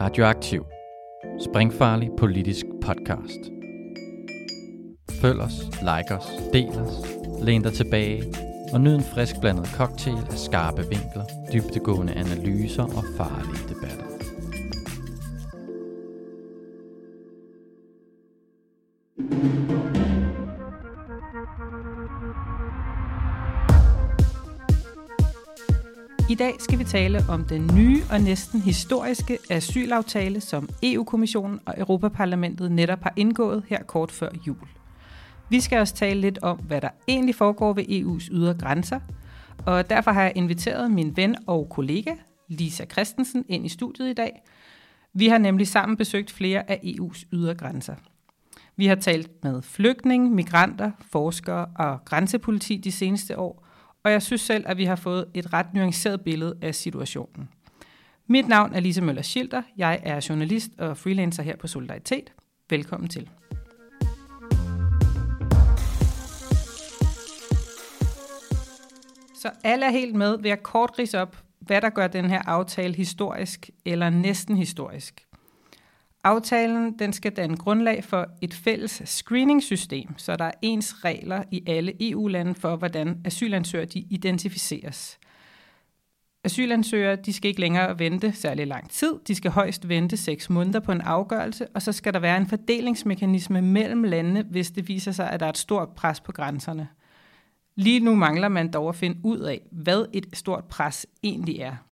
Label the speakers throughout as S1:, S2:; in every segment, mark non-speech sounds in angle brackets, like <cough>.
S1: Radioaktiv. Springfarlig politisk podcast. Følg os, like os, del os, læn dig tilbage og nyd en frisk blandet cocktail af skarpe vinkler, dybtegående analyser og farlige debatter.
S2: Dag skal vi tale om den nye og næsten historiske asylaftale, som EU-kommissionen og Europaparlamentet netop har indgået her kort før jul. Vi skal også tale lidt om, hvad der egentlig foregår ved EU's ydre grænser, og derfor har jeg inviteret min ven og kollega, Lisa Christensen, ind i studiet i dag. Vi har nemlig sammen besøgt flere af EU's ydre grænser. Vi har talt med flygtninge, migranter, forskere og grænsepoliti de seneste år, og jeg synes selv, at vi har fået et ret nuanceret billede af situationen. Mit navn er Lise Møller Schilder. Jeg er journalist og freelancer her på Solidaritet. Velkommen til. Så alle er helt med ved at kort rise op, hvad der gør den her aftale historisk eller næsten historisk. Aftalen den skal danne grundlag for et fælles screeningssystem, så der er ens regler i alle EU-lande for, hvordan asylansøgere de identificeres. Asylansøgere de skal ikke længere vente særlig lang tid. De skal højst vente 6 måneder på en afgørelse, og så skal der være en fordelingsmekanisme mellem landene, hvis det viser sig, at der er et stort pres på grænserne. Lige nu mangler man dog at finde ud af, hvad et stort pres egentlig er.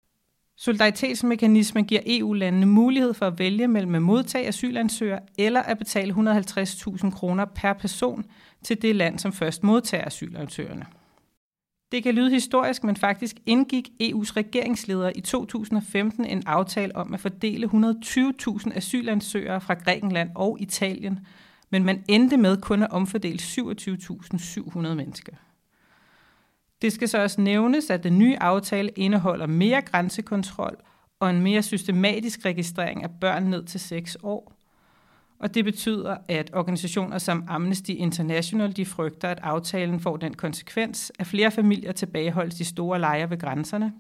S2: Solidaritetsmekanismen giver EU-landene mulighed for at vælge mellem at modtage asylansøgere eller at betale 150.000 kroner per person til det land, som først modtager asylansøgerne. Det kan lyde historisk, men faktisk indgik EU's regeringsledere i 2015 en aftale om at fordele 120.000 asylansøgere fra Grækenland og Italien, men man endte med kun at omfordele 27.700 mennesker. Det skal så også nævnes, at den nye aftale indeholder mere grænsekontrol og en mere systematisk registrering af børn ned til 6 år. Og det betyder, at organisationer som Amnesty International de frygter, at aftalen får den konsekvens, at flere familier tilbageholdes i store lejre ved grænserne.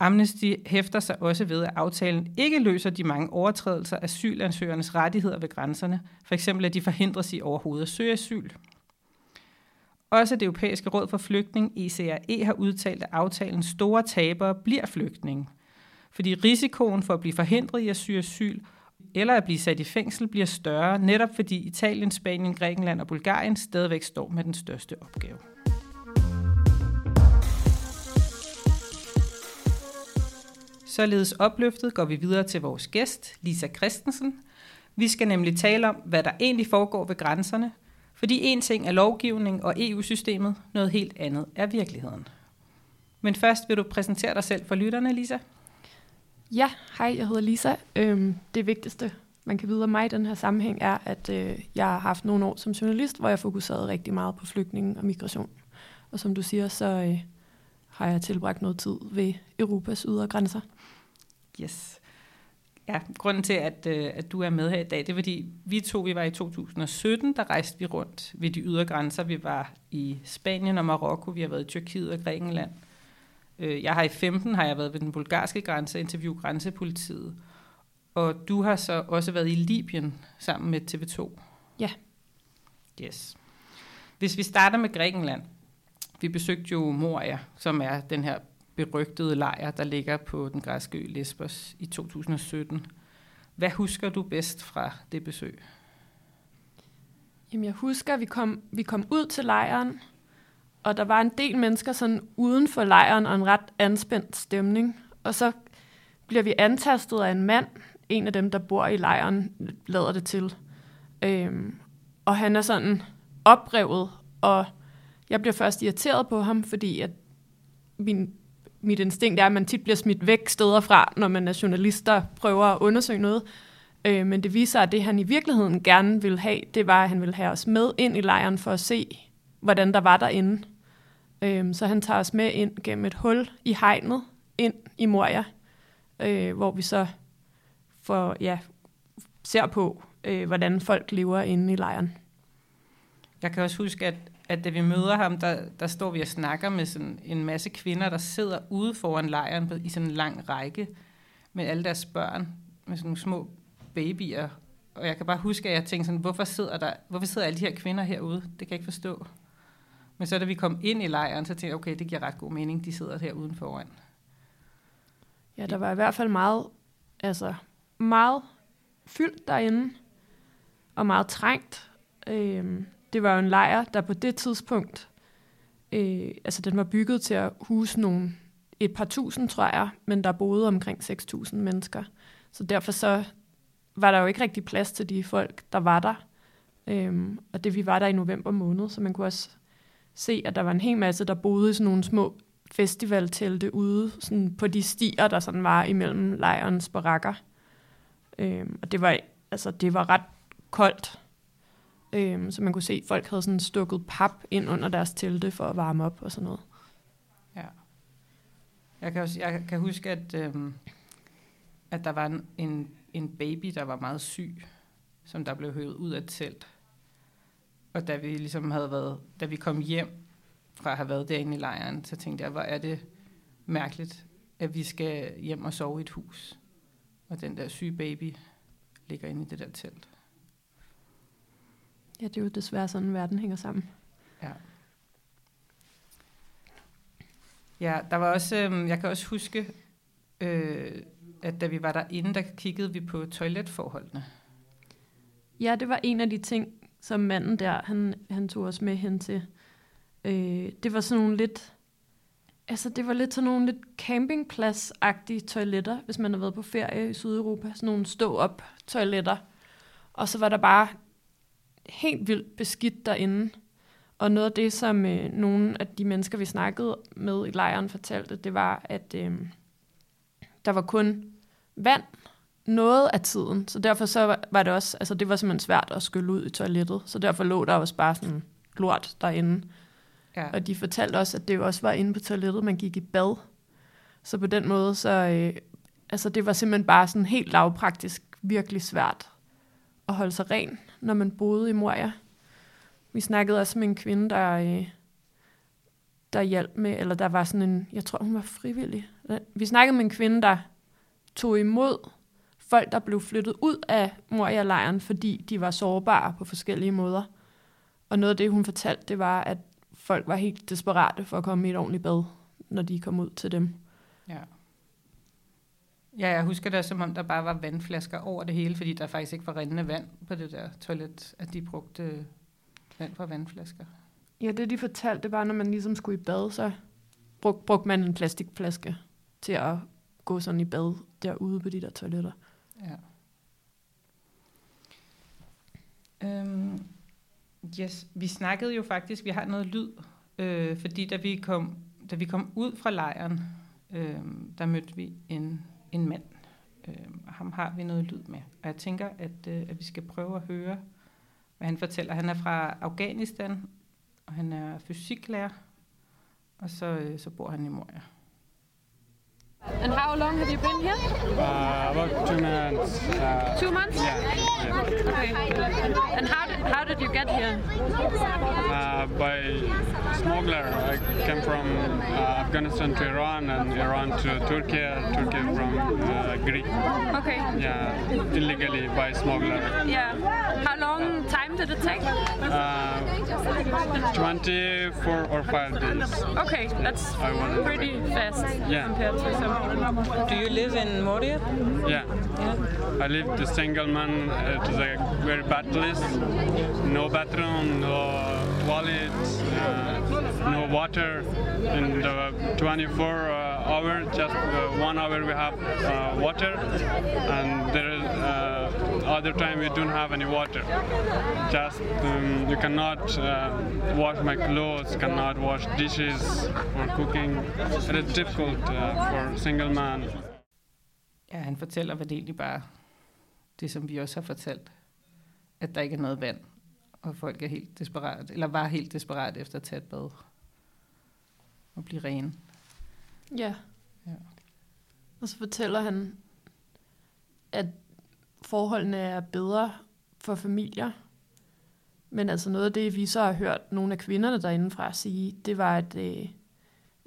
S2: Amnesty hæfter sig også ved, at aftalen ikke løser de mange overtrædelser af asylansøgernes rettigheder ved grænserne, for eksempel at de forhindres i overhovedet at søge asyl. Også det europæiske råd for flygtning, ECRE, har udtalt, at aftalens store tabere bliver flygtninge. Fordi risikoen for at blive forhindret i at søge asyl eller at blive sat i fængsel bliver større, netop fordi Italien, Spanien, Grækenland og Bulgarien stadigvæk står med den største opgave. Således opløftet går vi videre til vores gæst, Lisa Christensen. Vi skal nemlig tale om, hvad der egentlig foregår ved grænserne – fordi en ting er lovgivning og EU-systemet, noget helt andet er virkeligheden. Men først vil du præsentere dig selv for lytterne, Lisa.
S3: Ja, hej, jeg hedder Lisa. Øhm, det vigtigste, man kan vide om mig i den her sammenhæng, er, at øh, jeg har haft nogle år som journalist, hvor jeg fokuserede rigtig meget på flygtninge og migration. Og som du siger, så øh, har jeg tilbragt noget tid ved Europas ydre grænser.
S2: Yes. Ja, grunden til, at, øh, at du er med her i dag, det er fordi, vi to, vi var i 2017, der rejste vi rundt ved de ydre grænser. Vi var i Spanien og Marokko, vi har været i Tyrkiet og Grækenland. Øh, jeg har i 15 har jeg været ved den bulgarske grænse interview grænsepolitiet. Og du har så også været i Libyen sammen med TV2.
S3: Ja.
S2: Yes. Hvis vi starter med Grækenland. Vi besøgte jo Moria, som er den her berygtede lejr, der ligger på den græske ø Lesbos i 2017. Hvad husker du bedst fra det besøg?
S3: Jamen, jeg husker, at vi kom, vi kom ud til lejren, og der var en del mennesker sådan uden for lejren og en ret anspændt stemning. Og så bliver vi antastet af en mand, en af dem, der bor i lejren, lader det til. Øhm, og han er sådan oprevet, og jeg bliver først irriteret på ham, fordi at min mit instinkt er, at man tit bliver smidt væk steder fra, når man er journalist, der prøver at undersøge noget. Øh, men det viser, at det han i virkeligheden gerne ville have, det var, at han ville have os med ind i lejren for at se, hvordan der var derinde. Øh, så han tager os med ind gennem et hul i hegnet, ind i Moria, øh, hvor vi så får, ja, ser på, øh, hvordan folk lever inde i lejren.
S2: Jeg kan også huske, at at da vi møder ham, der, der står vi og snakker med sådan en masse kvinder, der sidder ude foran lejren i sådan en lang række med alle deres børn. med sådan nogle små babyer. Og jeg kan bare huske, at jeg tænkte sådan, hvorfor sidder, der, hvorfor sidder alle de her kvinder herude? Det kan jeg ikke forstå. Men så da vi kom ind i lejren, så tænkte jeg, okay, det giver ret god mening, de sidder her uden foran.
S3: Ja, der var i hvert fald meget, altså meget fyldt derinde, og meget trængt. Øhm, det var jo en lejr, der på det tidspunkt, øh, altså den var bygget til at huse nogle, et par tusind, tror jeg, men der boede omkring 6.000 mennesker. Så derfor så var der jo ikke rigtig plads til de folk, der var der. Øhm, og det vi var der i november måned, så man kunne også se, at der var en hel masse, der boede i sådan nogle små festivaltelte ude sådan på de stier, der sådan var imellem lejrens barakker. Øhm, og det var, altså, det var ret koldt. Øhm, så man kunne se, at folk havde sådan stukket pap ind under deres telte for at varme op og sådan noget.
S2: Ja. Jeg kan, også, jeg kan huske, at, øhm, at der var en, en, en baby, der var meget syg, som der blev høvet ud af et telt. Og da vi ligesom havde været, da vi kom hjem fra at have været derinde i lejren, så tænkte jeg, hvor er det mærkeligt, at vi skal hjem og sove i et hus. Og den der syge baby ligger inde i det der telt.
S3: Ja, det er jo desværre sådan, verden hænger sammen.
S2: Ja. Ja, der var også, øh, jeg kan også huske, øh, at da vi var derinde, der kiggede vi på toiletforholdene.
S3: Ja, det var en af de ting, som manden der, han, han tog os med hen til. Øh, det var sådan nogle lidt, altså det var lidt sådan nogle lidt campingplads-agtige toiletter, hvis man har været på ferie i Sydeuropa. Sådan nogle stå-op toiletter. Og så var der bare helt vildt beskidt derinde. Og noget af det, som øh, nogle af de mennesker, vi snakkede med i lejren, fortalte, det var, at øh, der var kun vand noget af tiden. Så derfor så var det også, altså det var simpelthen svært at skylle ud i toilettet. Så derfor lå der også bare sådan lort derinde.
S2: Ja.
S3: Og de fortalte også, at det også var inde på toilettet, man gik i bad. Så på den måde, så øh, altså det var simpelthen bare sådan helt lavpraktisk virkelig svært at holde sig ren, når man boede i Moria. Vi snakkede også med en kvinde, der, øh, der hjalp med, eller der var sådan en, jeg tror hun var frivillig. Vi snakkede med en kvinde, der tog imod folk, der blev flyttet ud af Moria-lejren, fordi de var sårbare på forskellige måder. Og noget af det, hun fortalte, det var, at folk var helt desperate for at komme i et ordentligt bad, når de kom ud til dem.
S2: Ja. Ja, jeg husker det som om, der bare var vandflasker over det hele, fordi der faktisk ikke var rindende vand på det der toilet, at de brugte vand fra vandflasker.
S3: Ja, det de fortalte, det var, når man ligesom skulle i bad, så brug, brugte man en plastikflaske til at gå sådan i bad derude på de der toiletter.
S2: Ja. Øhm, yes, vi snakkede jo faktisk, vi har noget lyd, øh, fordi da vi kom, da vi kom ud fra lejren, øh, der mødte vi en, en mand. Øh, og ham har vi noget lyd med. Og jeg tænker, at, øh, at vi skal prøve at høre, hvad han fortæller. Han er fra Afghanistan, og han er fysiklærer, og så, øh, så bor han i Moria.
S4: And how long have you been here?
S5: Uh, about two months. Uh,
S4: Two months?
S5: yeah, yeah.
S4: Okay. And how how did you get here?
S5: Uh, by smuggler. I came from uh, Afghanistan to Iran and Iran to Turkey, Turkey from uh, Greek.
S4: Okay.
S5: Yeah, illegally by smuggler.
S4: Yeah. How long time did it take?
S5: Uh, 24 or 5 days.
S4: Okay, that's
S5: I
S4: pretty fast
S5: Yeah.
S4: compared to some.
S2: Do you live in Moria?
S5: Yeah. I live the single man. It is a very bad place. No bathroom, no toilet, uh, no water. In the 24 uh, hour, just uh, one hour we have uh, water, and there is other time we don't have any water. Just um, you cannot wash my clothes, cannot wash dishes for cooking. It is difficult for single man.
S2: Ja, han fortæller hvad det egentlig bare, det som vi også har fortalt, at der ikke er noget vand, og folk er helt desperat, eller var helt desperat efter at tage et bad og blive rene.
S3: Ja.
S2: Ja.
S3: Og så fortæller han, at forholdene er bedre for familier. Men altså noget af det, vi så har hørt nogle af kvinderne derinde fra sige, det var, at, øh,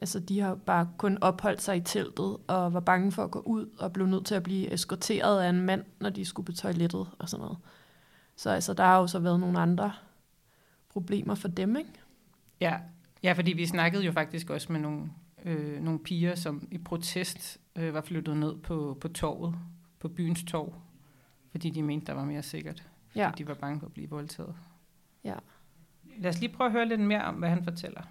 S3: Altså, de har bare kun opholdt sig i teltet og var bange for at gå ud og blev nødt til at blive eskorteret af en mand, når de skulle på toilettet og sådan noget. Så altså, der har jo så været nogle andre problemer for dem, ikke?
S2: Ja, ja fordi vi snakkede jo faktisk også med nogle, øh, nogle piger, som i protest øh, var flyttet ned på, på torvet, på byens torv, fordi de mente, der var mere sikkert. Fordi
S3: Ja.
S2: de var bange for at blive voldtaget.
S3: Ja.
S2: Lad os lige prøve at høre lidt mere om, hvad han fortæller.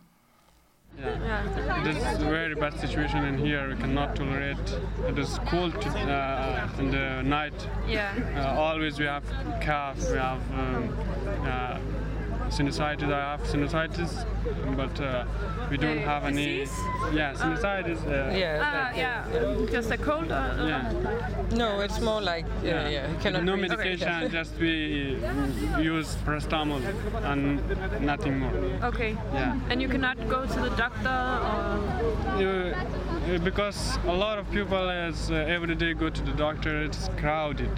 S5: Yeah. It is a very bad situation in here. We cannot tolerate. It is cold uh, in the night.
S4: Yeah.
S5: Uh, always we have cough. We have um, uh, sinusitis. I have sinusitis, but uh, we don't have any.
S4: disease?
S5: Yeah, sinusitis. Uh,
S6: Yeah.
S4: Ah, yeah. Just a cold or? or-
S5: Yeah.
S6: No, it's more like yeah, yeah. You cannot
S5: No
S6: breathe.
S5: medication. Just we use paracetamol and nothing more.
S4: Okay.
S5: Yeah.
S4: And you cannot go to the doctor or?
S5: Uh, because a lot of people as uh, every day go to the doctor, it's crowded.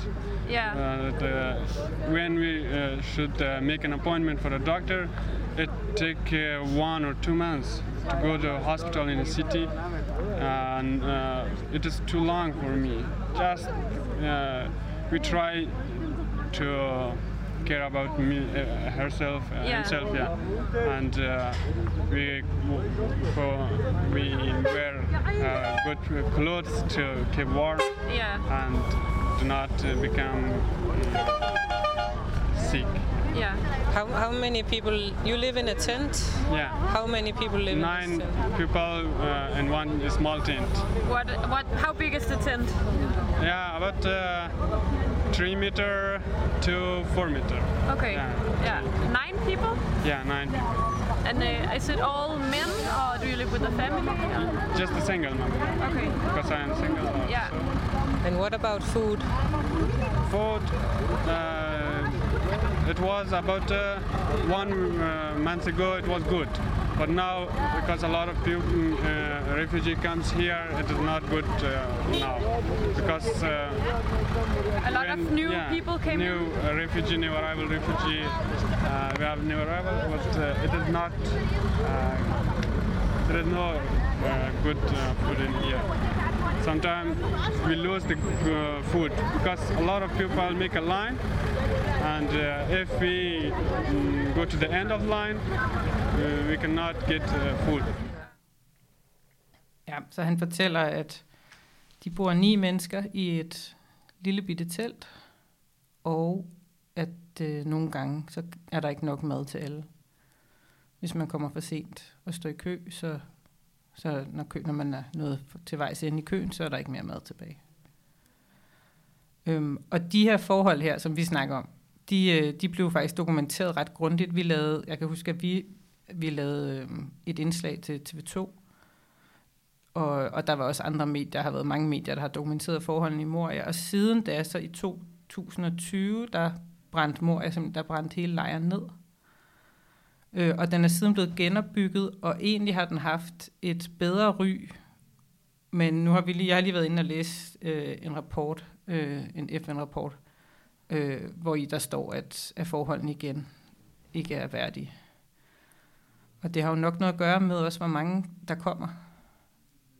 S4: Yeah.
S5: Uh, the, when we uh, should uh, make an appointment for a doctor, it take uh, one or two months to go to a hospital in a city, and uh, it is too long for me. Just uh, we try to care about me uh, herself uh,
S4: Yeah.
S5: himself yeah and uh, we for we wear uh, good clothes to keep warm
S4: Yeah.
S5: and do not uh, become uh, sick.
S4: Yeah.
S6: How, how many people you live in a tent?
S5: Yeah,
S6: How many people live
S5: nine
S6: in this tent?
S5: people uh, in one small tent.
S4: What? What? How big is the tent?
S5: Yeah, about uh, three meter to four meter.
S4: Okay.
S5: Yeah.
S4: Yeah. Nine people.
S5: Yeah, nine.
S4: And uh, is it all men or do you live with a family? or-
S5: Just a single man
S4: Okay.
S5: because I am single. uh,
S4: Yeah.
S6: And what about food?
S5: Food. Uh, it was about uh, one uh, month ago. It was good, but now because a lot of people uh, refugee comes here, it is not good uh, now because. Uh,
S4: A lot of new
S5: yeah,
S4: people came
S5: new
S4: in.
S5: uh, refugee, new arrival refugee. Uh, we have new arrival, but uh, it is not. Uh, there is no uh, good uh, food in here. Sometimes we lose the uh, food because a lot of people make a line, and uh, if we mm, go to the end of line, Øh, we cannot get øh, uh, food.
S2: Ja, så han fortæller, at de bor ni mennesker i et lille bitte telt, og at øh, nogle gange, så er der ikke nok mad til alle. Hvis man kommer for sent og står i kø, så, så når, kø, når man er nået til vejs ende i køen, så er der ikke mere mad tilbage. Øhm, og de her forhold her, som vi snakker om, de, øh, de blev faktisk dokumenteret ret grundigt. Vi lavede, jeg kan huske, at vi, vi lavede øh, et indslag til TV2, og, og der var også andre medier, der har været mange medier, der har dokumenteret forholdene i Moria. Og siden da, så i 2020, der brændte Moria, der brændte hele lejren ned. Øh, og den er siden blevet genopbygget, og egentlig har den haft et bedre ry. Men nu har vi lige, jeg har lige været inde og læse øh, en rapport, øh, en FN-rapport, øh, hvor i der står, at, at forholdene igen ikke er værdige. Og det har jo nok noget at gøre med også, hvor mange der kommer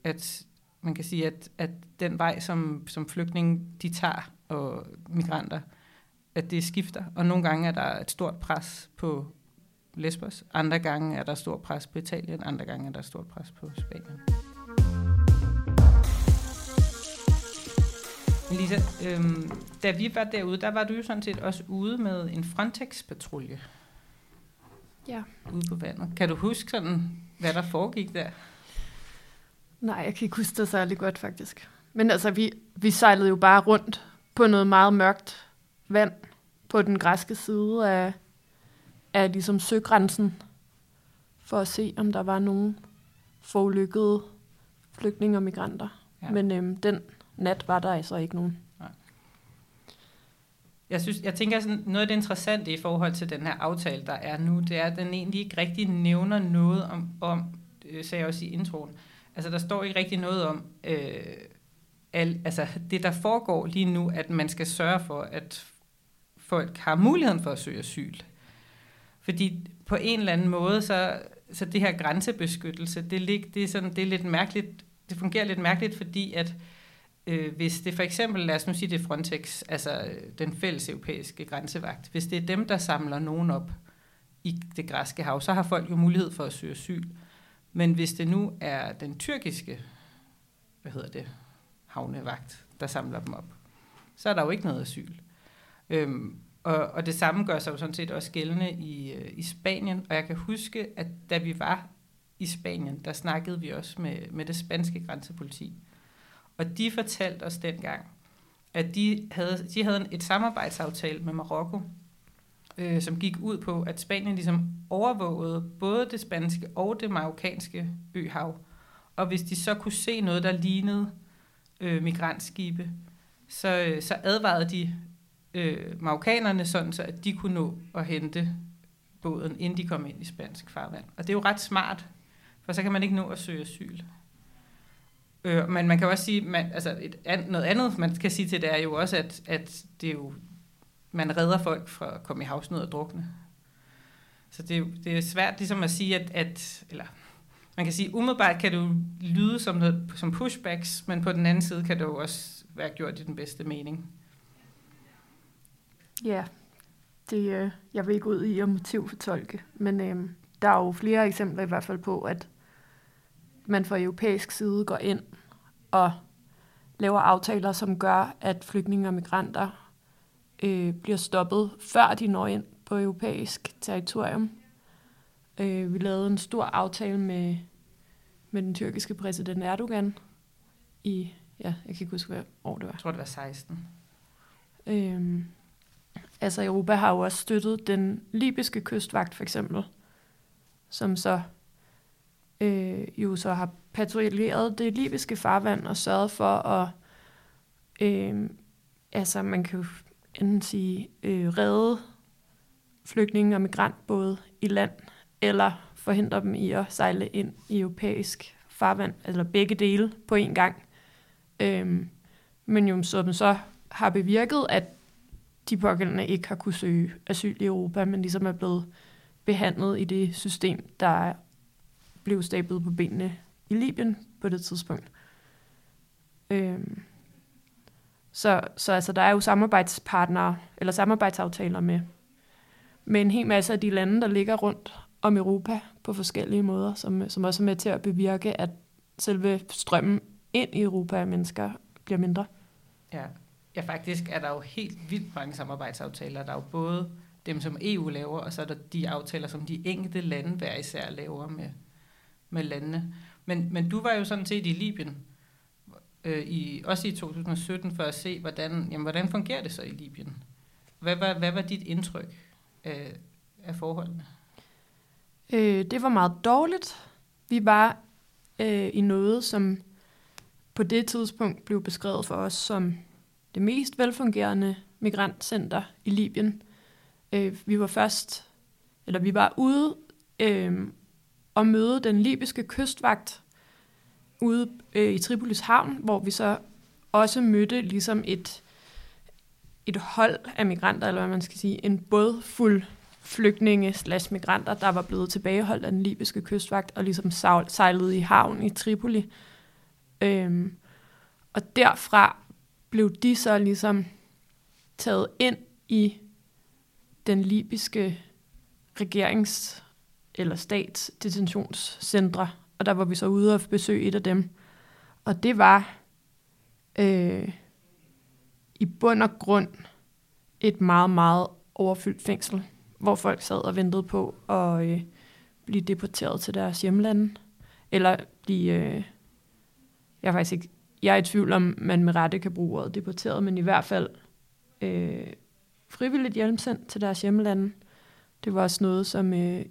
S2: at man kan sige, at, at den vej, som, som flygtninge de tager, og migranter, at det skifter. Og nogle gange er der et stort pres på Lesbos, andre gange er der stort pres på Italien, andre gange er der stort pres på Spanien. Lisa, øhm, da vi var derude, der var du jo sådan set også ude med en Frontex-patrulje
S3: Ja.
S2: ude på vandet. Kan du huske sådan, hvad der foregik der?
S3: Nej, jeg kan ikke huske det særlig godt, faktisk. Men altså, vi, vi sejlede jo bare rundt på noget meget mørkt vand på den græske side af, af ligesom søgrænsen, for at se, om der var nogen forulykkede flygtninge og migranter.
S2: Ja.
S3: Men øhm, den nat var der altså ikke nogen.
S2: Jeg, synes, jeg tænker, sådan, noget af det interessante i forhold til den her aftale, der er nu, det er, at den egentlig ikke rigtig nævner noget om, om øh, sagde jeg også i introen, altså der står ikke rigtig noget om, øh, al, altså det der foregår lige nu, at man skal sørge for, at folk har muligheden for at søge asyl. Fordi på en eller anden måde, så, så det her grænsebeskyttelse, det, lig, det, er sådan, det er lidt mærkeligt, det fungerer lidt mærkeligt, fordi at øh, øh, hvis det for eksempel, lad os nu sige det Frontex, altså øh, den fælles europæiske grænsevagt, hvis det er dem, der samler nogen op i det græske hav, så har folk jo mulighed for at søge asyl. Men hvis det nu er den tyrkiske, hvad hedder det, havnevagt, der samler dem op, så er der jo ikke noget asyl. Øhm, og, og det samme gør sig jo sådan set også gældende i, øh, i Spanien. Og jeg kan huske, at da vi var i Spanien, der snakkede vi også med, med det spanske grænsepoliti. Og de fortalte os dengang, at de havde, de havde et samarbejdsaftale med Marokko, øh, som gik ud på, at Spanien ligesom overvågede både det spanske og det marokkanske øhav. Og hvis de så kunne se noget, der lignede øh, migrantskibe, så, øh, så advarede de øh, marokkanerne sådan, så at de kunne nå at hente båden, inden de kom ind i spansk farvand. Og det er jo ret smart, for så kan man ikke nå at søge asyl. Øh, men man kan også sige, man, altså et an, noget andet, man kan sige til det, er jo også, at, at det er jo, man redder folk fra at komme i havsnød og drukne. Så det er, det er svært ligesom at sige, at, at eller man kan sige, umiddelbart kan det jo lyde som, noget, som pushbacks, men på den anden side kan det jo også være gjort i den bedste mening.
S3: Ja, det, øh, jeg vil ikke ud i at motivfortolke, men øh, der er jo flere eksempler i hvert fald på, at man fra europæisk side går ind og laver aftaler, som gør, at flygtninge og migranter øh, bliver stoppet, før de når ind på europæisk territorium. Øh, vi lavede en stor aftale med, med den tyrkiske præsident Erdogan i, ja, jeg kan ikke huske, hvad år det var.
S2: Jeg tror, det var 16.
S3: Øhm, altså Europa har jo også støttet den libyske kystvagt for eksempel, som så øh, jo så har patruljeret det libyske farvand og sørget for at, øh, altså man kan jo enten sige, øh, redde flygtninge og migrantbåde i land, eller forhindre dem i at sejle ind i europæisk farvand, eller begge dele på én gang. Øh, men jo som så har bevirket, at de pågældende ikke har kunne søge asyl i Europa, men ligesom er blevet behandlet i det system, der blev stablet på benene i Libyen på det tidspunkt. Øhm, så, så altså, der er jo samarbejdspartnere, eller samarbejdsaftaler med, med en hel masse af de lande, der ligger rundt om Europa på forskellige måder, som, som også er med til at bevirke, at selve strømmen ind i Europa af mennesker bliver mindre.
S2: Ja. ja, faktisk er der jo helt vildt mange samarbejdsaftaler. Der er jo både dem, som EU laver, og så er der de aftaler, som de enkelte lande hver især laver med, med landene. Men, men du var jo sådan set i Libyen, øh, i, også i 2017, for at se, hvordan, jamen, hvordan fungerer det så i Libyen? Hvad var, hvad var dit indtryk øh, af forholdene?
S3: Øh, det var meget dårligt. Vi var øh, i noget, som på det tidspunkt blev beskrevet for os som det mest velfungerende migrantcenter i Libyen. Øh, vi var først, eller vi var ude øh, og møde den libyske kystvagt ude øh, i Tripolis havn, hvor vi så også mødte ligesom et, et hold af migranter, eller hvad man skal sige, en bådfuld flygtninge slash migranter, der var blevet tilbageholdt af den libyske kystvagt og ligesom sejlede i havn i Tripoli. Øhm, og derfra blev de så ligesom taget ind i den libyske regerings- eller statsdetentionscentre, og der var vi så ude og besøge et af dem. Og det var øh, i bund og grund et meget, meget overfyldt fængsel, hvor folk sad og ventede på at øh, blive deporteret til deres hjemlande, eller blive, øh, jeg er faktisk ikke, jeg er i tvivl om, man med rette kan bruge ordet deporteret, men i hvert fald øh, frivilligt hjemsendt til deres hjemlande. Det var også noget, som øh,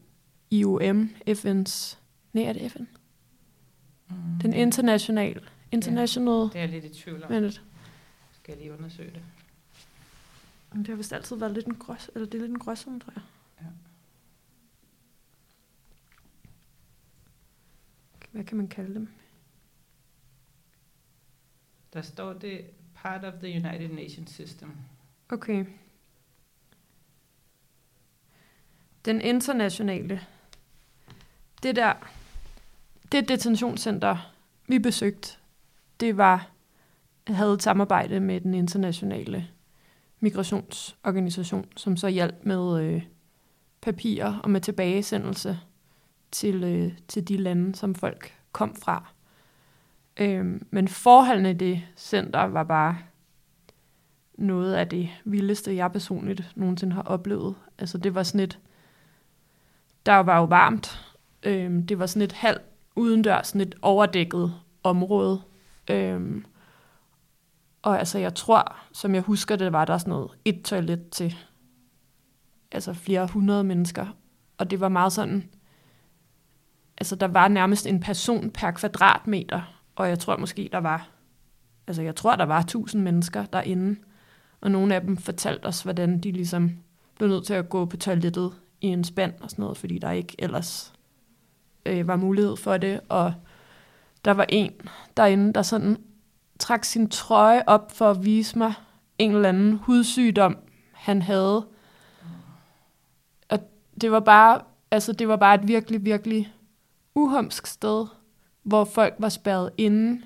S3: IOM, FN's, nej er det FN? Mm. Den internationale, international...
S2: Ja, det er jeg lidt i tvivl om.
S3: Men,
S2: Skal jeg lige undersøge det?
S3: det har vist altid været lidt en grås, eller det er lidt en gråzone, tror jeg.
S2: Ja.
S3: Hvad kan man kalde dem?
S2: Der står det part of the United Nations system.
S3: Okay. Den internationale det der, det detentionscenter, vi besøgte, det var, havde et samarbejde med den internationale migrationsorganisation, som så hjalp med øh, papirer og med tilbagesendelse til, øh, til de lande, som folk kom fra. Øh, men forholdene i det center var bare noget af det vildeste, jeg personligt nogensinde har oplevet. Altså det var sådan et, der var jo varmt. Øh, det var sådan et halvt udendørs, sådan et overdækket område. Øhm, og altså jeg tror, som jeg husker det, var der sådan noget et toilet til altså flere hundrede mennesker. Og det var meget sådan, altså der var nærmest en person per kvadratmeter, og jeg tror måske, der var, altså jeg tror, der var tusind mennesker derinde, og nogle af dem fortalte os, hvordan de ligesom blev nødt til at gå på toilettet i en spand og sådan noget, fordi der ikke ellers øh, var mulighed for det, og der var en derinde, der sådan trak sin trøje op for at vise mig en eller anden hudsygdom, han havde. Og det var bare, altså det var bare et virkelig, virkelig uhomsk sted, hvor folk var spærret inde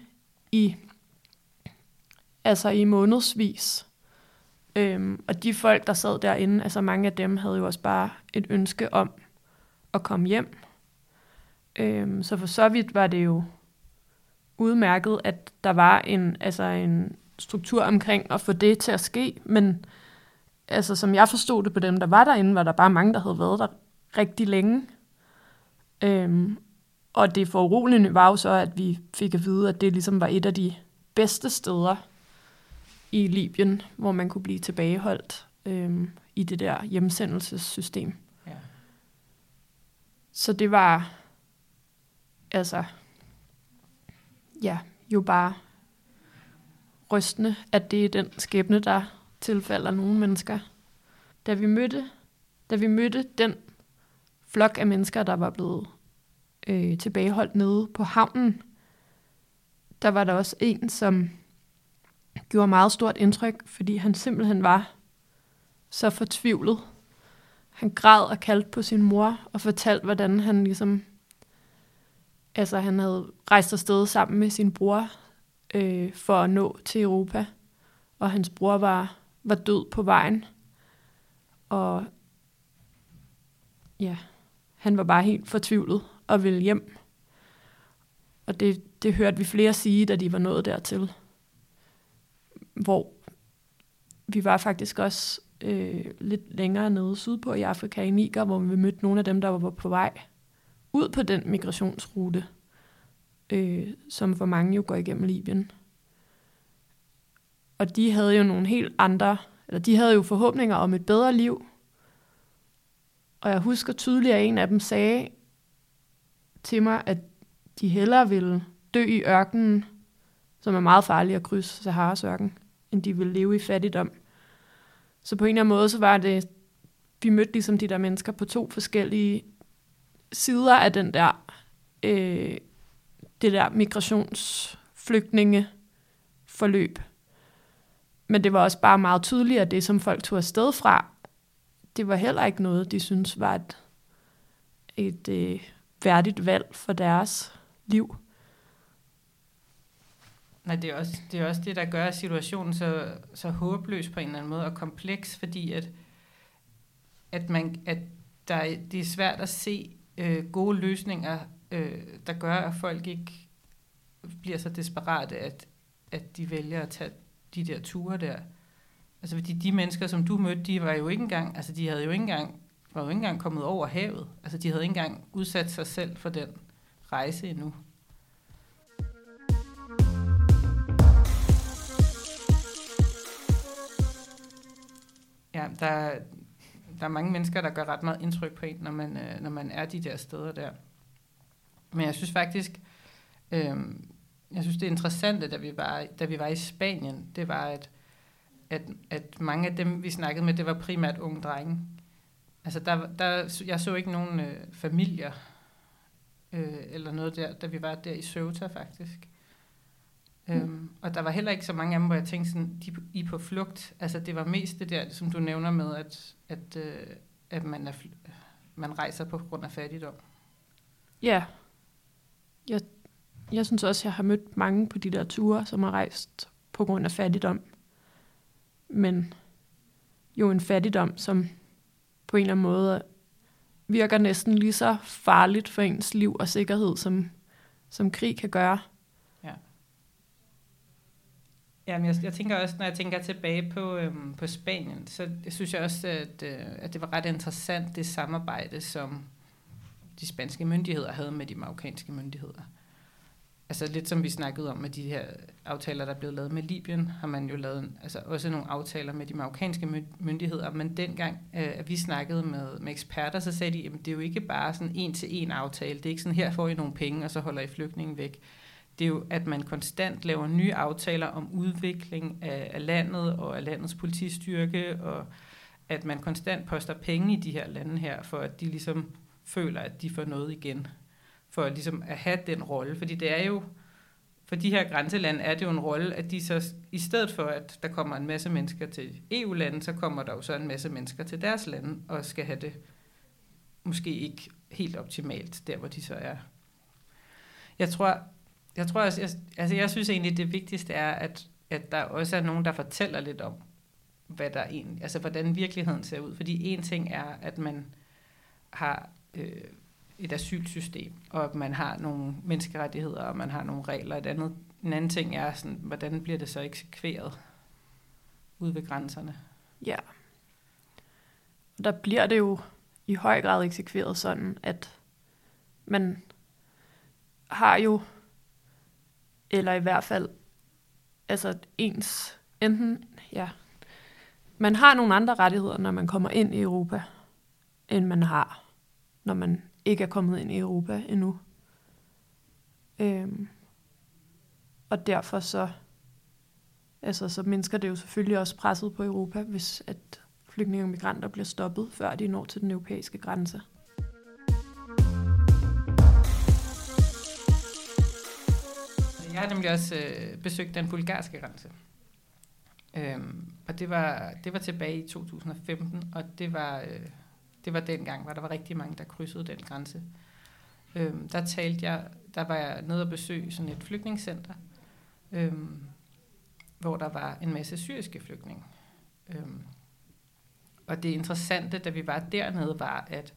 S3: i, altså i månedsvis. Øhm, og de folk, der sad derinde, altså mange af dem havde jo også bare et ønske om at komme hjem. Øhm, så for så vidt var det jo udmærket, at der var en, altså en struktur omkring at få det til at ske, men altså, som jeg forstod det på dem, der var derinde, var der bare mange, der havde været der rigtig længe. Øhm, og det foruroligende var jo så, at vi fik at vide, at det ligesom var et af de bedste steder i Libyen, hvor man kunne blive tilbageholdt øhm, i det der hjemsendelsessystem.
S2: Ja.
S3: Så det var altså ja, jo bare rystende, at det er den skæbne, der tilfalder nogle mennesker. Da vi mødte, da vi mødte den flok af mennesker, der var blevet øh, tilbageholdt nede på havnen, der var der også en, som gjorde meget stort indtryk, fordi han simpelthen var så fortvivlet. Han græd og kaldte på sin mor og fortalte, hvordan han ligesom Altså han havde rejst afsted sammen med sin bror øh, for at nå til Europa, og hans bror var, var død på vejen. Og ja, han var bare helt fortvivlet og ville hjem. Og det, det hørte vi flere sige, da de var nået dertil. Hvor vi var faktisk også øh, lidt længere nede sydpå i Afrika, i Niger, hvor vi mødte nogle af dem, der var på vej ud på den migrationsrute, øh, som for mange jo går igennem Libyen. Og de havde jo nogle helt andre, eller de havde jo forhåbninger om et bedre liv. Og jeg husker tydeligt, at en af dem sagde til mig, at de hellere ville dø i ørkenen, som er meget farlig at krydse Saharas ørken, end de ville leve i fattigdom. Så på en eller anden måde, så var det, vi mødte ligesom de der mennesker på to forskellige sider af den der, øh, det der migrationsflygtninge forløb. Men det var også bare meget tydeligt, at det, som folk tog afsted fra, det var heller ikke noget, de synes var et, et øh, værdigt valg for deres liv.
S2: Nej, det er, også, det er også det, der gør situationen så, så håbløs på en eller anden måde, og kompleks, fordi at, at, man, at der, det er svært at se øh, gode løsninger, øh, der gør, at folk ikke bliver så desperate, at, at de vælger at tage de der ture der. Altså fordi de mennesker, som du mødte, de var jo ikke engang, altså de havde jo ikke engang, var jo ikke engang kommet over havet. Altså de havde ikke engang udsat sig selv for den rejse endnu. Ja, der, der er mange mennesker, der gør ret meget indtryk på en, når man, øh, når man er de der steder der. Men jeg synes faktisk, øh, jeg synes det interessante, da vi var, da vi var i Spanien, det var, at, at, at mange af dem, vi snakkede med, det var primært unge drenge. Altså, der, der, jeg så ikke nogen øh, familier øh, eller noget der, da vi var der i Ceuta faktisk. Mm. Øhm, og der var heller ikke så mange af dem, hvor jeg tænkte sådan, de I er på flugt. Altså det var mest det der, som du nævner med, at, at, øh, at man, er, man rejser på grund af fattigdom.
S3: Ja. Jeg, jeg synes også, jeg har mødt mange på de der ture, som har rejst på grund af fattigdom. Men jo en fattigdom, som på en eller anden måde virker næsten lige så farligt for ens liv og sikkerhed, som, som krig kan gøre.
S2: Jamen, jeg, jeg tænker også, når jeg tænker tilbage på, øhm, på Spanien, så jeg synes jeg også, at, øh, at det var ret interessant, det samarbejde, som de spanske myndigheder havde med de marokkanske myndigheder. Altså lidt som vi snakkede om med de her aftaler, der er blevet lavet med Libyen, har man jo lavet altså også nogle aftaler med de marokkanske myndigheder, men dengang, øh, at vi snakkede med, med eksperter, så sagde de, at det er jo ikke bare sådan en til en aftale, det er ikke sådan, her får I nogle penge, og så holder I flygtningen væk det er jo, at man konstant laver nye aftaler om udvikling af, af landet og af landets politistyrke, og at man konstant poster penge i de her lande her, for at de ligesom føler, at de får noget igen, for ligesom at have den rolle. Fordi det er jo, for de her grænselande er det jo en rolle, at de så, i stedet for at der kommer en masse mennesker til EU-lande, så kommer der jo så en masse mennesker til deres lande, og skal have det måske ikke helt optimalt, der hvor de så er. Jeg tror, jeg tror også, jeg, altså jeg synes egentlig, det vigtigste er, at, at der også er nogen, der fortæller lidt om, hvad der egentlig, altså hvordan virkeligheden ser ud. Fordi en ting er, at man har øh, et asylsystem, og at man har nogle menneskerettigheder, og man har nogle regler. Et andet, en anden ting er, sådan, hvordan bliver det så eksekveret ud ved grænserne?
S3: Ja. Der bliver det jo i høj grad eksekveret sådan, at man har jo eller i hvert fald altså ens, enten, ja, man har nogle andre rettigheder, når man kommer ind i Europa, end man har, når man ikke er kommet ind i Europa endnu. Øhm, og derfor så, altså, så mindsker det jo selvfølgelig også presset på Europa, hvis at flygtninge og migranter bliver stoppet, før de når til den europæiske grænse.
S2: Jeg har nemlig også øh, besøgt den bulgarske grænse. Øhm, og det var, det var tilbage i 2015, og det var, øh, det var dengang, hvor der var rigtig mange, der krydsede den grænse. Øhm, der talte jeg, der var jeg nede og besøge sådan et flygtningscenter, øhm, hvor der var en masse syriske flygtninge. Øhm, og det interessante, da vi var dernede, var, at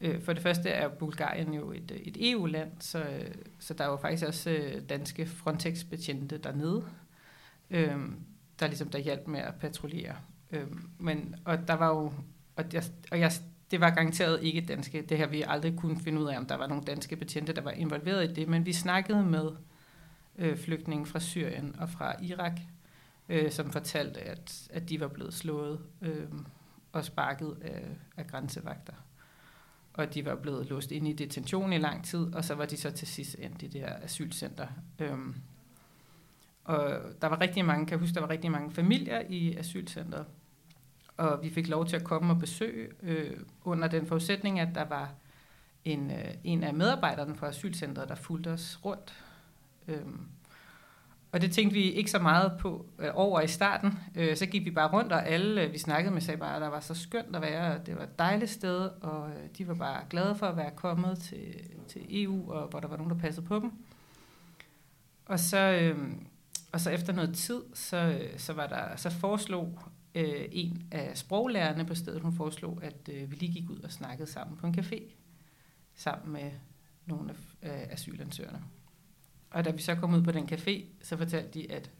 S2: Øh, for det første er Bulgarien jo et, øh, et EU-land, så, så der er jo faktisk også øh, danske Frontex-betjente dernede, øh, der ligesom der hjalp med at patruljere. Øh, men, og der var jo, og, jeg, og jeg, det var garanteret ikke danske, det her vi aldrig kunne finde ud af, om der var nogle danske betjente, der var involveret i det, men vi snakkede med øh, flygtninge fra Syrien og fra Irak, øh, som fortalte, at, at de var blevet slået øh, og sparket af, af grænsevagter og de var blevet låst ind i detention i lang tid, og så var de så til sidst endt i det her asylcenter. Øhm, og der var rigtig mange, kan jeg huske, der var rigtig mange familier i asylcenteret, og vi fik lov til at komme og besøge øh, under den forudsætning, at der var en, øh, en af medarbejderne fra asylcenteret, der fulgte os rundt. Øhm, og det tænkte vi ikke så meget på øh, over i starten. Øh, så gik vi bare rundt, og alle øh, vi snakkede med sagde bare, at der var så skønt at være, og det var et dejligt sted, og øh, de var bare glade for at være kommet til, til EU, og hvor der var nogen, der passede på dem. Og så, øh, og så efter noget tid, så, øh, så, var der, så foreslog øh, en af sproglærerne på stedet, hun foreslog, at øh, vi lige gik ud og snakkede sammen på en café, sammen med nogle af øh, asylansøgerne. Og da vi så kom ud på den café, så fortalte de, at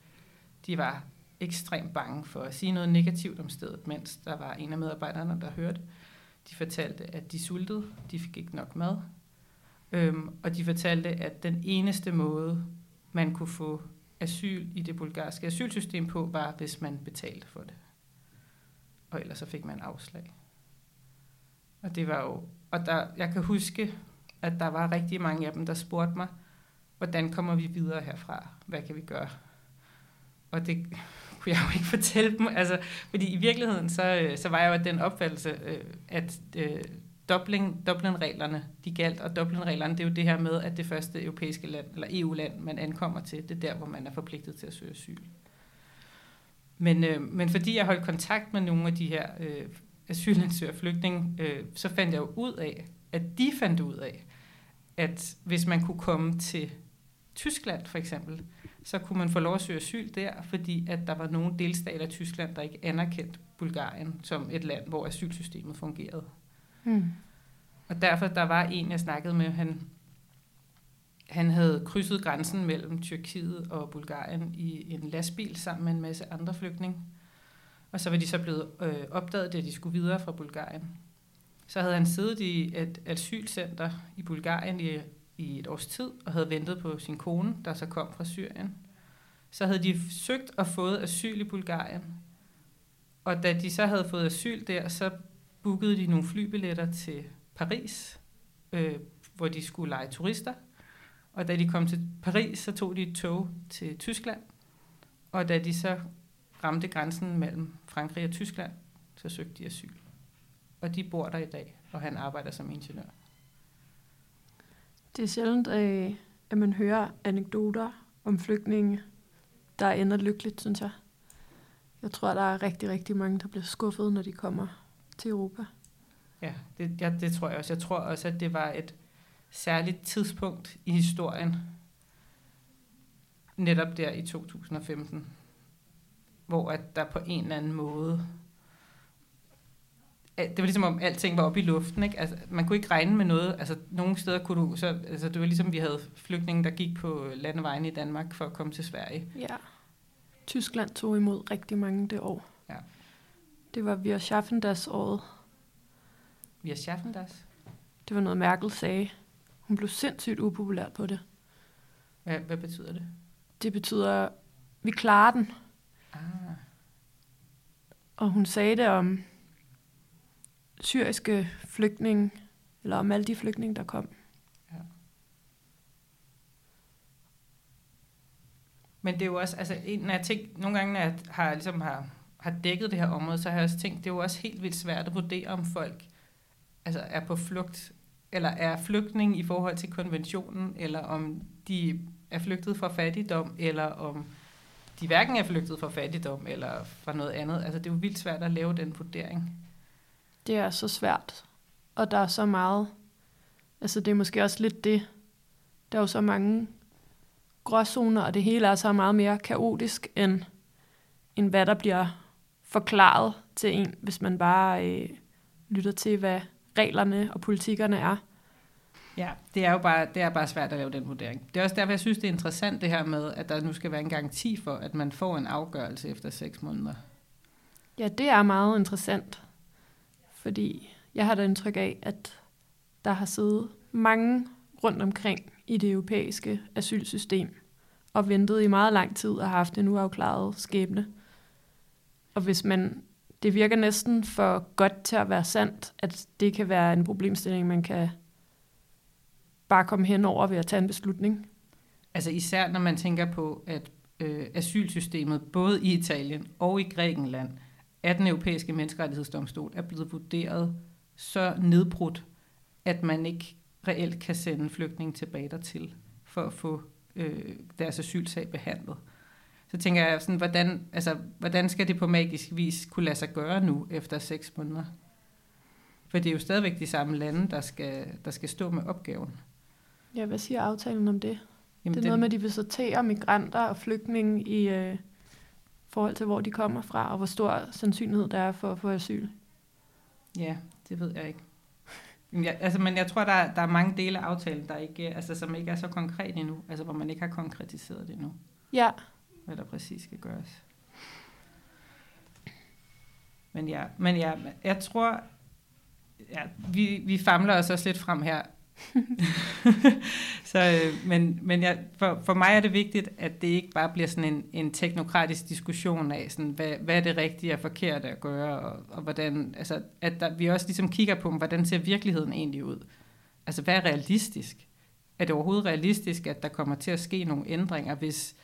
S2: de var ekstremt bange for at sige noget negativt om stedet, mens der var en af medarbejderne, der hørte. De fortalte, at de sultede, de fik ikke nok mad. Øhm, og de fortalte, at den eneste måde, man kunne få asyl i det bulgarske asylsystem på, var, hvis man betalte for det. Og ellers så fik man afslag. Og det var jo, og der, jeg kan huske, at der var rigtig mange af dem, der spurgte mig, hvordan kommer vi videre herfra? Hvad kan vi gøre? Og det kunne jeg jo ikke <laughs> fortælle dem. Altså, fordi i virkeligheden, så, øh, så var jeg jo den opfattelse, øh, at øh, Dublin, Dublin-reglerne, de galt, og Dublin-reglerne, det er jo det her med, at det første europæiske land, eller EU-land, man ankommer til, det er der, hvor man er forpligtet til at søge asyl. Men, øh, men fordi jeg holdt kontakt med nogle af de her øh, asylansøgere flygtninge, øh, så fandt jeg jo ud af, at de fandt ud af, at hvis man kunne komme til Tyskland for eksempel, så kunne man få lov at søge asyl der, fordi at der var nogle delstater af Tyskland, der ikke anerkendte Bulgarien som et land, hvor asylsystemet fungerede.
S3: Mm.
S2: Og derfor, der var en, jeg snakkede med, han, han havde krydset grænsen mellem Tyrkiet og Bulgarien i en lastbil sammen med en masse andre flygtninge. Og så var de så blevet øh, opdaget, da de skulle videre fra Bulgarien. Så havde han siddet i et asylcenter i Bulgarien i, i et års tid, og havde ventet på sin kone, der så kom fra Syrien. Så havde de søgt og fået asyl i Bulgarien. Og da de så havde fået asyl der, så bookede de nogle flybilletter til Paris, øh, hvor de skulle lege turister. Og da de kom til Paris, så tog de et tog til Tyskland. Og da de så ramte grænsen mellem Frankrig og Tyskland, så søgte de asyl. Og de bor der i dag, og han arbejder som ingeniør.
S3: Det er sjældent, øh, at man hører anekdoter om flygtninge, der ender lykkeligt, synes jeg. Jeg tror, der er rigtig, rigtig mange, der bliver skuffet, når de kommer til Europa.
S2: Ja, det, ja, det tror jeg også. Jeg tror også, at det var et særligt tidspunkt i historien, netop der i 2015, hvor at der på en eller anden måde, det var ligesom om alting var oppe i luften, ikke? Altså, man kunne ikke regne med noget, altså nogle steder kunne du, så, altså det var ligesom vi havde flygtninge, der gik på landevejen i Danmark for at komme til Sverige.
S3: Ja. Tyskland tog imod rigtig mange det år.
S2: Ja.
S3: Det var via Schaffendas-året.
S2: Vi har Schaffendas.
S3: Det var noget, Merkel sagde. Hun blev sindssygt upopulær på det.
S2: Hvad, hvad betyder det?
S3: Det betyder, vi klarer den.
S2: Ah,
S3: Og hun sagde det om syriske flygtninge, eller om alle de flygtninge, der kom. Ja.
S2: Men det er jo også, altså en af ting, nogle gange når jeg har, ligesom har, har dækket det her område, så har jeg også tænkt, det er jo også helt vildt svært at vurdere, om folk altså er på flugt, eller er flygtning i forhold til konventionen, eller om de er flygtet fra fattigdom, eller om de hverken er flygtet fra fattigdom, eller fra noget andet. Altså det er jo vildt svært at lave den vurdering.
S3: Det er så svært, og der er så meget. Altså det er måske også lidt det. Der er jo så mange gråzoner, og det hele er så meget mere kaotisk, end, end hvad der bliver forklaret til en, hvis man bare øh, lytter til, hvad reglerne og politikkerne er.
S2: Ja, det er jo bare, det er bare svært at lave den vurdering. Det er også derfor, jeg synes, det er interessant det her med, at der nu skal være en garanti for, at man får en afgørelse efter seks måneder.
S3: Ja, det er meget interessant, fordi jeg har da indtryk af, at der har siddet mange rundt omkring i det europæiske asylsystem og ventet i meget lang tid og haft en uafklaret skæbne. Og hvis man, det virker næsten for godt til at være sandt, at det kan være en problemstilling, man kan bare komme hen over ved at tage en beslutning.
S2: Altså især når man tænker på, at øh, asylsystemet både i Italien og i Grækenland af den europæiske menneskerettighedsdomstol er blevet vurderet så nedbrudt, at man ikke reelt kan sende flygtninge tilbage dertil for at få øh, deres asylsag behandlet. Så tænker jeg sådan, hvordan, altså, hvordan skal det på magisk vis kunne lade sig gøre nu efter seks måneder? For det er jo stadigvæk de samme lande, der skal, der skal stå med opgaven.
S3: Ja, hvad siger aftalen om det?
S2: Jamen,
S3: det er noget med, at de vil sortere migranter og flygtninge i øh, forhold til, hvor de kommer fra, og hvor stor sandsynlighed der er for at få asyl.
S2: Ja, det ved jeg ikke. Men jeg, altså, men jeg tror, der er, der er mange dele af aftalen, der ikke, altså, som ikke er så konkret endnu, altså hvor man ikke har konkretiseret det endnu,
S3: Ja,
S2: hvad der præcis skal gøres. Men ja, men ja, jeg tror, ja, vi, vi famler os også lidt frem her. <laughs> så, øh, men men jeg, for, for mig er det vigtigt, at det ikke bare bliver sådan en, en teknokratisk diskussion af, sådan, hvad, hvad er det rigtige og forkerte at gøre, og, og hvordan, altså, at der, vi også ligesom kigger på, hvordan ser virkeligheden egentlig ud? Altså, hvad er realistisk? Er det overhovedet realistisk, at der kommer til at ske nogle ændringer, hvis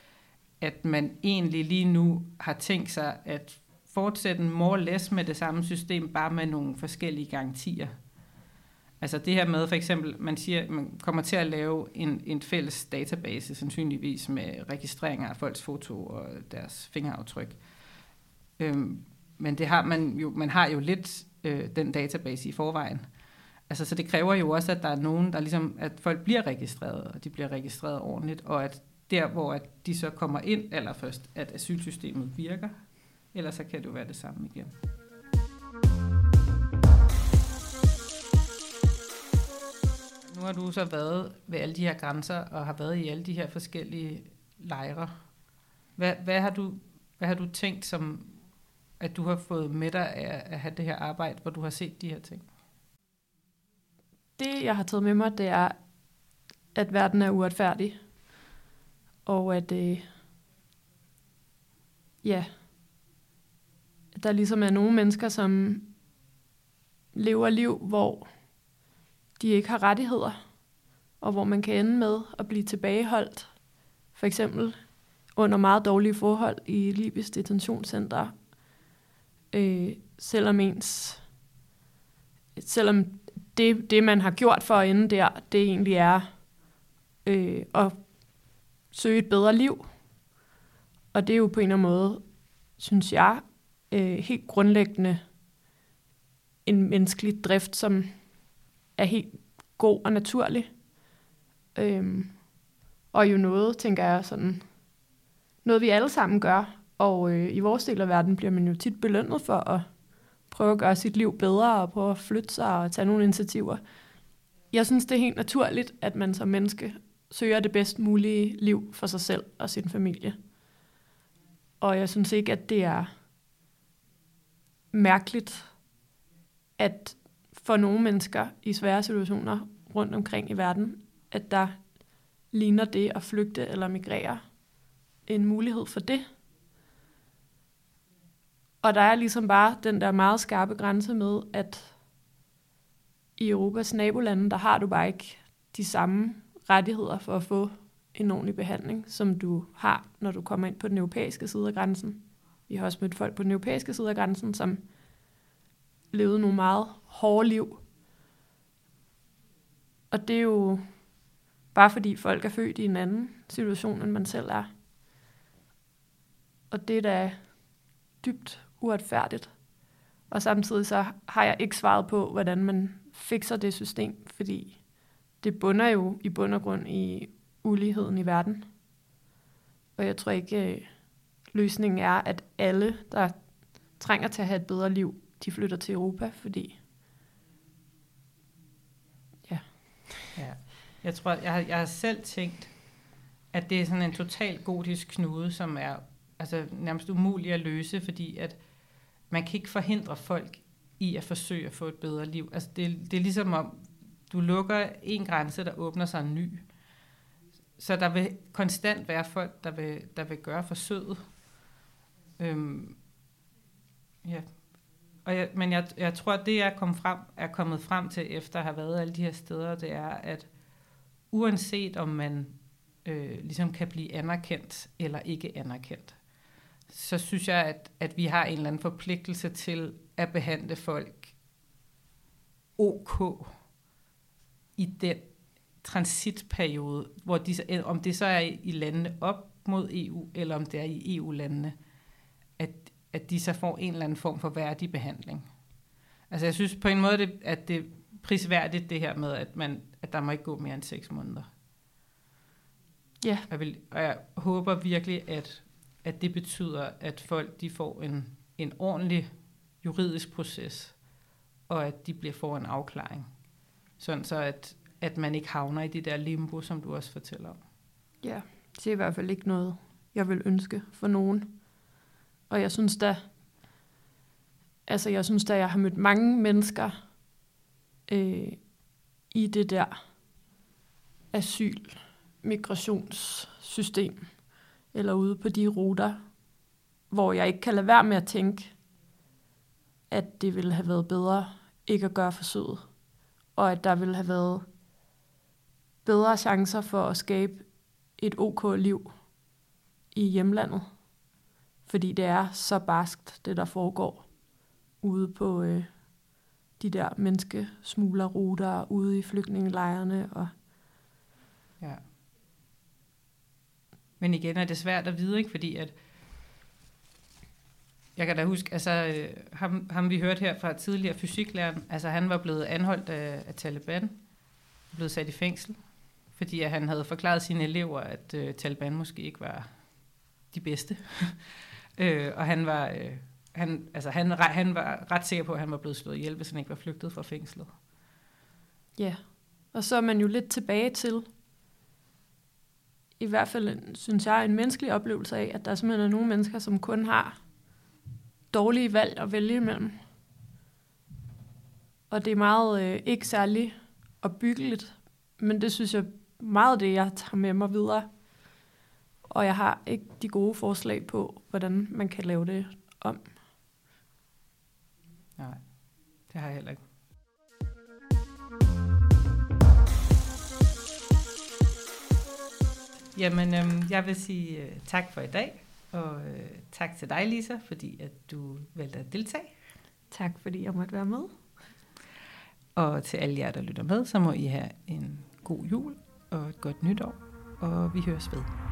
S2: at man egentlig lige nu har tænkt sig at fortsætte more or less med det samme system, bare med nogle forskellige garantier? Altså det her med for eksempel, man siger, man kommer til at lave en, en fælles database, sandsynligvis med registreringer af folks foto og deres fingeraftryk. Øhm, men det har man jo, man har jo lidt øh, den database i forvejen. altså, så det kræver jo også, at der er nogen, der ligesom, at folk bliver registreret, og de bliver registreret ordentligt, og at der, hvor at de så kommer ind allerførst, at asylsystemet virker, ellers så kan det jo være det samme igen. Nu har du så været ved alle de her grænser, og har været i alle de her forskellige lejre. Hvad, hvad, har, du, hvad har du tænkt som, at du har fået med dig af at have det her arbejde, hvor du har set de her ting?
S3: Det, jeg har taget med mig, det er, at verden er uretfærdig. Og at, øh, ja, der ligesom er nogle mennesker, som lever liv, hvor de ikke har rettigheder, og hvor man kan ende med at blive tilbageholdt, for eksempel under meget dårlige forhold i Libys detentionscenter, øh, selvom ens, selvom det, det, man har gjort for at ende der, det egentlig er øh, at søge et bedre liv. Og det er jo på en eller anden måde, synes jeg, øh, helt grundlæggende en menneskelig drift, som er helt god og naturlig. Øhm, og jo noget, tænker jeg, sådan, noget vi alle sammen gør. Og øh, i vores del af verden bliver man jo tit belønnet for at prøve at gøre sit liv bedre og prøve at flytte sig og tage nogle initiativer. Jeg synes, det er helt naturligt, at man som menneske søger det bedst mulige liv for sig selv og sin familie. Og jeg synes ikke, at det er mærkeligt, at for nogle mennesker i svære situationer rundt omkring i verden, at der ligner det at flygte eller migrere en mulighed for det. Og der er ligesom bare den der meget skarpe grænse med, at i Europas nabolande, der har du bare ikke de samme rettigheder for at få en ordentlig behandling, som du har, når du kommer ind på den europæiske side af grænsen. Vi har også mødt folk på den europæiske side af grænsen, som levede nogle meget hårde liv. Og det er jo bare fordi folk er født i en anden situation, end man selv er. Og det er da dybt uretfærdigt. Og samtidig så har jeg ikke svaret på, hvordan man fikser det system, fordi det bunder jo i bund og grund i uligheden i verden. Og jeg tror ikke, øh, løsningen er, at alle, der trænger til at have et bedre liv, de flytter til Europa, fordi ja.
S2: ja. Jeg tror, jeg har, jeg har selv tænkt, at det er sådan en total gotisk knude, som er altså, nærmest umulig at løse, fordi at man kan ikke forhindre folk i at forsøge at få et bedre liv. Altså det, det er ligesom om, du lukker en grænse, der åbner sig en ny. Så der vil konstant være folk, der vil, der vil gøre forsøget. Øhm, ja. Og jeg, men jeg, jeg tror, at det, jeg kom frem, er kommet frem til, efter at have været alle de her steder, det er, at uanset om man øh, ligesom kan blive anerkendt eller ikke anerkendt, så synes jeg, at, at vi har en eller anden forpligtelse til at behandle folk ok i den transitperiode, hvor de, om det så er i landene op mod EU, eller om det er i EU-landene, at, at de så får en eller anden form for værdig behandling. Altså jeg synes på en måde, det, at det er prisværdigt det her med, at, man, at der må ikke gå mere end seks måneder.
S3: Ja.
S2: Jeg vil, og jeg håber virkelig, at, at det betyder, at folk de får en, en ordentlig juridisk proces, og at de bliver får en afklaring. Sådan så, at, at man ikke havner i det der limbo, som du også fortæller om.
S3: Ja, det er i hvert fald ikke noget, jeg vil ønske for nogen. Og jeg synes da, altså jeg synes da, jeg har mødt mange mennesker øh, i det der asyl, migrationssystem, eller ude på de ruter, hvor jeg ikke kan lade være med at tænke, at det ville have været bedre ikke at gøre forsøget, og at der ville have været bedre chancer for at skabe et ok liv i hjemlandet. Fordi det er så barskt, det der foregår ude på øh, de der menneskesmuglerruter, ude i flygtningelejrene. Og
S2: Ja. Men igen er det svært at vide, ikke? fordi at Jeg kan da huske, altså øh, ham, ham vi hørte her fra tidligere fysiklæreren, altså han var blevet anholdt af, af Taliban, blevet sat i fængsel, fordi at han havde forklaret sine elever, at øh, Taliban måske ikke var de bedste. <laughs> øh, og han var, øh, han, altså han, han var ret sikker på, at han var blevet slået ihjel, hvis han ikke var flygtet fra fængslet.
S3: Ja, og så er man jo lidt tilbage til, i hvert fald, synes jeg, en menneskelig oplevelse af, at der simpelthen er nogle mennesker, som kun har dårlige valg at vælge imellem. Og det er meget øh, ikke særlig opbyggeligt, men det synes jeg meget det, jeg tager med mig videre. Og jeg har ikke de gode forslag på, hvordan man kan lave det om.
S2: Nej, det har jeg heller ikke. Jamen, øhm, jeg vil sige øh, tak for i dag, og øh, tak til dig, Lisa, fordi at du valgte at deltage.
S3: Tak fordi jeg måtte være med.
S2: Og til alle jer, der lytter med, så må I have en god jul og et godt nytår, og vi høres ved.